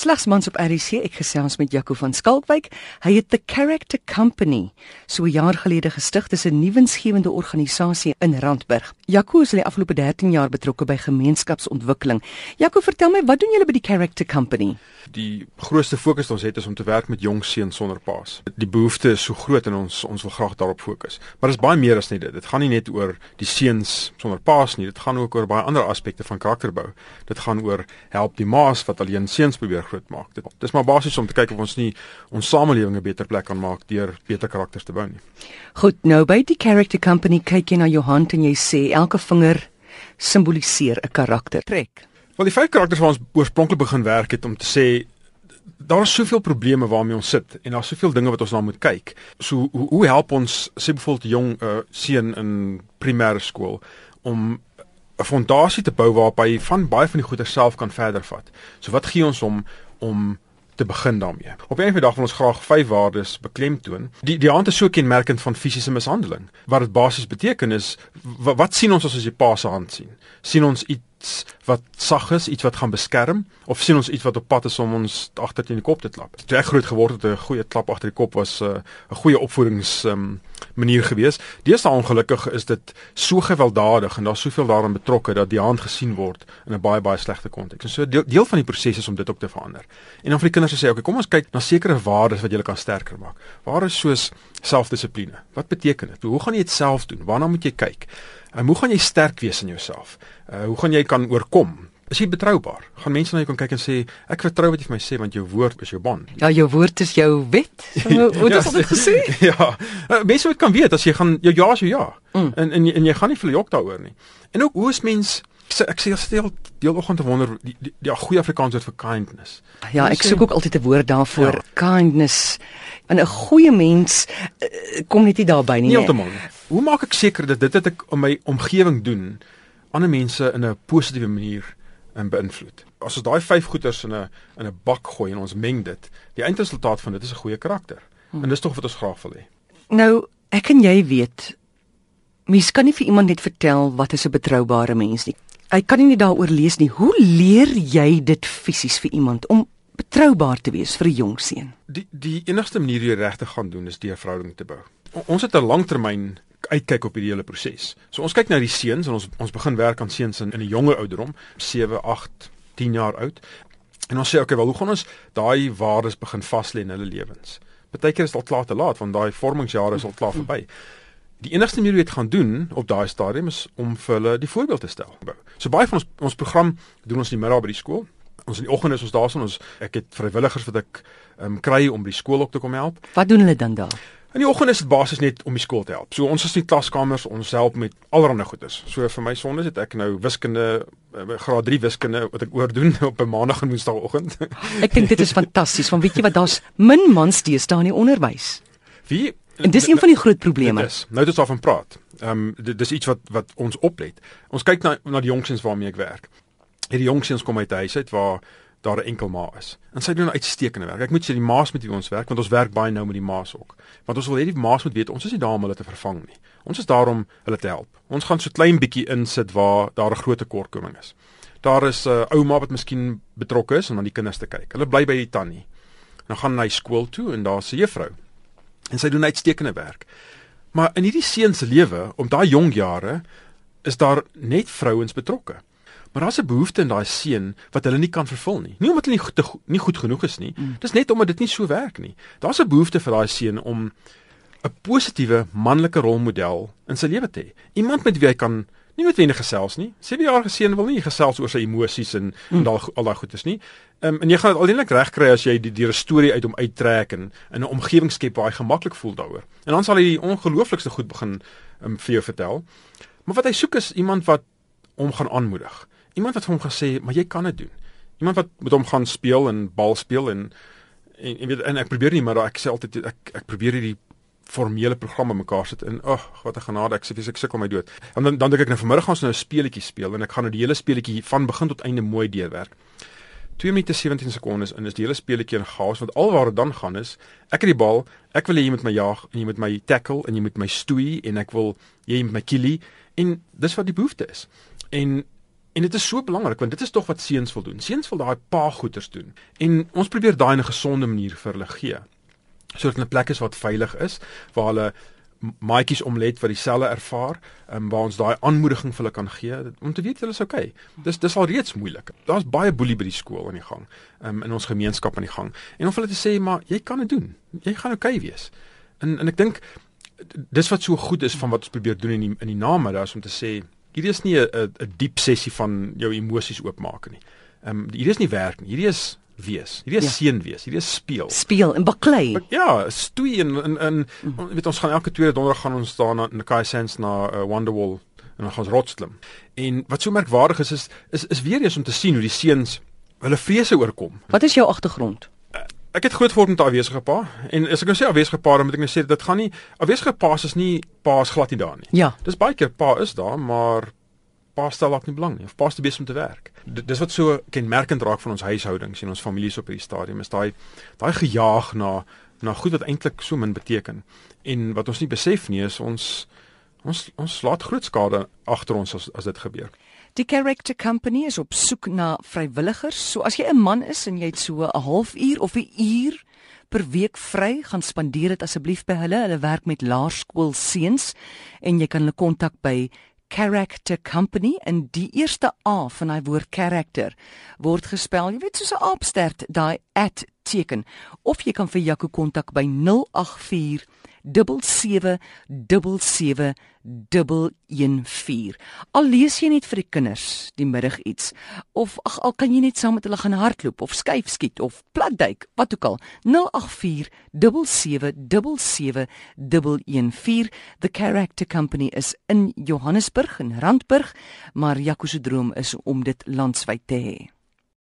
Slegs mans op RC ek gesels met Jaco van Skalkwyk. Hy het The Character Company so 'n jaar gelede gestig. Dit is 'n nuwensgewende organisasie in Randburg. Jaco is al die afgelope 13 jaar betrokke by gemeenskapsontwikkeling. Jaco, vertel my, wat doen julle by die Character Company? Die grootste fokus ons het is om te werk met jong seuns sonder paas. Die behoefte is so groot en ons ons wil graag daarop fokus. Maar dit is baie meer as net dit. Dit gaan nie net oor die seuns sonder paas nie. Dit gaan ook oor baie ander aspekte van karakterbou. Dit gaan oor help die ma's wat alleen seuns probeer groot maak. Dit dis maar basies om te kyk of ons nie ons samelewing 'n beter plek kan maak deur beter karakters te bou nie. Goed, nou by die character company kyk jy na jou hand en jy sê elke vinger simboliseer 'n karakter trek. Wel die vyf karakters wat ons oorspronklik begin werk het om te sê daar is soveel probleme waarmee ons sit en daar's soveel dinge wat ons na moet kyk. So hoe, hoe help ons sê byvoorbeeld jong uh, seun in primêre skool om 'n fondasie te bou waarop hy van baie van die goeie self kan verder vat. So wat gee ons om om te begin daarmee. Op 'n eendag wil ons graag vyf waardes beklemtoon. Die die hand is so kenmerkend van fisiese mishandeling. Wat dit basies beteken is wat, wat sien ons as ons die pa se hand sien? Sien ons iets wat sag is, iets wat gaan beskerm of sien ons iets wat op pad is om ons agter teen die kop te klap? Toe ek groot geword het, 'n goeie klap agter die kop was 'n uh, goeie opvoedings um, manier gewees. Deesdae ongelukkig is dit so gewelddadig en daar's soveel daarin betrokke dat die hand gesien word in 'n baie baie slegte konteks. En so deel, deel van die proses is om dit ook te verander. En dan vir die kinders sê, "Oké, okay, kom ons kyk na sekere waardes wat jy kan sterker maak." Waardes soos selfdissipline. Wat beteken dit? Hoe gaan jy dit self doen? Waarna moet jy kyk? En hoe gaan jy sterk wees in jouself? Uh, hoe gaan jy kan oorkom? Is jy betroubaar? Gaan mense na jou kan kyk en sê ek vertrou wat jy vir my sê want jou woord is jou bond. Ja, jou woord is jou wet. Hoe het jy dit gesê? Ja. Uh, mense moet kan weet as jy gaan jou ja is jou ja. Mm. En en en jy gaan nie vir jok daaroor nie. En ook hoe is mens ek sê stel deel oggend te wonder die die, die, die goeie Afrikaans woord vir kindness. Ja, ek soek ook altyd 'n woord daarvoor. Ja. Kindness. En 'n goeie mens uh, kom net nie daarby nie. Heeltemal. Hoe maak ek seker dat dit wat ek in my omgewing doen ander mense in 'n positiewe manier en beïnvloed. As ons daai vyf goeters in 'n in 'n bak gooi en ons meng dit, die eindresultaat van dit is 'n goeie karakter. Hmm. En dis tog wat ons graag wil hê. Nou, ek en jy weet mens kan nie vir iemand net vertel wat is 'n betroubare mens nie. Hy kan nie daaroor lees nie. Hoe leer jy dit fisies vir iemand om betroubaar te wees vir 'n jong seun? Die die enigste manier jy regtig gaan doen is deur verhouding te bou. Ons het 'n langtermyn uitkyk op hierdie hele proses. So ons kyk na die seuns en ons ons begin werk aan seuns in in 'n jonger ouderdom, 7, 8, 10 jaar oud. En ons sê okay, wel hoe gaan ons daai waardes begin vas lê in hulle lewens? Partykeer is dit al klaar te laat want daai vormingsjare is al klaar verby. Die enigste manier hoe dit gaan doen op daai stadium is om vir hulle die voorbeeld te stel. So baie van ons ons program doen ons in die middag by die skool. Ons in die oggend is ons daarson ons ek het vrywilligers wat ek um, kry om by die skool ook te kom help. Wat doen hulle dan daar? In die oggend is dit basies net om die skool te help. So ons is in klaskamers, ons help met allerlei goedes. So vir my sondes het ek nou wiskunde eh, graad 3 wiskunde wat ek oordoen op 'n maandag en woensdagoggend. ek dink dit is fantasties want weet jy wat daar's min mans steeds in die onderwys. Wie En dis een van die groot probleme. Dis nou dit is en praat. Ehm um, dit dis iets wat wat ons oplet. Ons kyk na na die jongsens waarmee ek werk. Hierdie jongsens kom uit 'n huis uit waar daar 'n enkel ma is. En sy doen uitstekende werk. Ek moet sê die ma's met wie ons werk, want ons werk baie nou met die ma's ook. Want ons wil hê die ma's moet weet ons is nie daar om hulle te vervang nie. Ons is daar om hulle te help. Ons gaan so klein bietjie insit waar daar 'n groot tekortkoming is. Daar is 'n uh, ouma wat miskien betrokke is om aan die kinders te kyk. Hulle bly by die tannie. Dan gaan hy skool toe en daar's 'n juffrou. En sy doen uitstekende werk. Maar in hierdie seun se lewe, om daai jong jare, is daar net vrouens betrokke. Maar daar's 'n behoefte in daai seun wat hulle nie kan vervul nie. Nie omdat hulle nie goed, nie goed genoeg is nie. Mm. Dis net omdat dit nie so werk nie. Daar's 'n behoefte vir daai seun om 'n positiewe manlike rolmodel in sy lewe te hê. Iemand met wie hy kan nie noodwendig gesels nie. Sê wie jaar geseën wil nie gesels oor sy emosies en, mm. en daal al daai goedes nie. Ehm um, en jy gaan dit alleenlik regkry as jy die die storie uit hom uittrek en in 'n omgewing skep waar hy gemaklik voel daaroor. En dan sal hy die ongelooflikste goed begin um, vir jou vertel. Maar wat hy soek is iemand wat hom gaan aanmoedig iemand wat vir hom gesê, "Maar jy kan dit doen." Iemand wat met hom gaan speel en bal speel en en, en weet en ek probeer nie, maar ek sê altyd ek ek probeer hierdie formele programme mekaar sit in. Ag, oh, wat 'n genade, ek sê ek sukkel my dood. En dan dan dink ek nou vanmiddag gaan ons nou 'n speletjie speel en ek gaan nou die hele speletjie van begin tot einde mooi deurwerk. 2 minute 17 sekondes en is die hele speletjie in chaos want alwaar dit dan gaan is ek het die bal ek wil hê jy moet my jaag en jy moet my tackle en jy moet my stoei en ek wil jy moet my killie en dis wat die behoefte is en En dit is so belangrik want dit is tog wat seuns wil doen. Seuns wil daai pa goeters doen. En ons probeer daai in 'n gesonde manier vir hulle gee. Sodat hulle 'n plek is wat veilig is, waar hulle maatjies omlet wat dieselfde ervaar, um, waar ons daai aanmoediging vir hulle kan gee om te weet hulle is okay. Dis dis al reeds moeilik. Daar's baie boelie by die skool aan die gang, um, in ons gemeenskap aan die gang. En om hulle te sê maar jy kan dit doen. Jy gaan okay wees. En en ek dink dis wat so goed is van wat ons probeer doen in die, in die namiddag is om te sê hierdie is nie 'n 'n diep sessie van jou emosies oopmaak nie. Ehm um, hierdie is nie werk nie. Hierdie is wees. Hierdie is ja. seën wees. Hierdie is speel. Speel en baklei. Ja, stoei in in in mm. weet ons gaan elke tweede donderdag gaan ons daar na in Kai Sense na uh, Wonderwall en dan gaan ons rotsklim. En wat so merkwaardig is is is, is weer eens om te sien hoe die seuns hulle vrese oorkom. Wat is jou agtergrond? Ek het groot geword met 'n afwesige pa en as ek nou sê afwesige pa dan moet ek nou sê dit gaan nie afwesige pa is nie pa is glad nie daar nie. Ja. Dis baie keer pa is daar, maar pa stel ook nie belang nie of pa is besig om te werk. D dis wat so kenmerkend raak van ons huishoudings en ons families op hierdie stadium is daai daai gejaag na na goed wat eintlik so min beteken. En wat ons nie besef nie is ons ons ons laat groot skade agter ons as as dit gebeur. Die Character Company is op soek na vrywilligers. So as jy 'n man is en jy het so 'n halfuur of 'n uur per week vry, gaan spandeer dit asseblief by hulle. Hulle werk met laerskool seuns en jy kan hulle kontak by Character Company en die eerste A van daai woord character word gespel, jy weet soos 'n aapstert, daai @ teken. Of jy kan vir Jaco kontak by 084 777714. Al lees jy net vir die kinders die middag iets of ag al kan jy net saam met hulle gaan hardloop of skuif skiet of platduik, wat ook al. 08477714. The Character Company is in Johannesburg en Randburg, maar Jaco se droom is om dit landwyd te hê.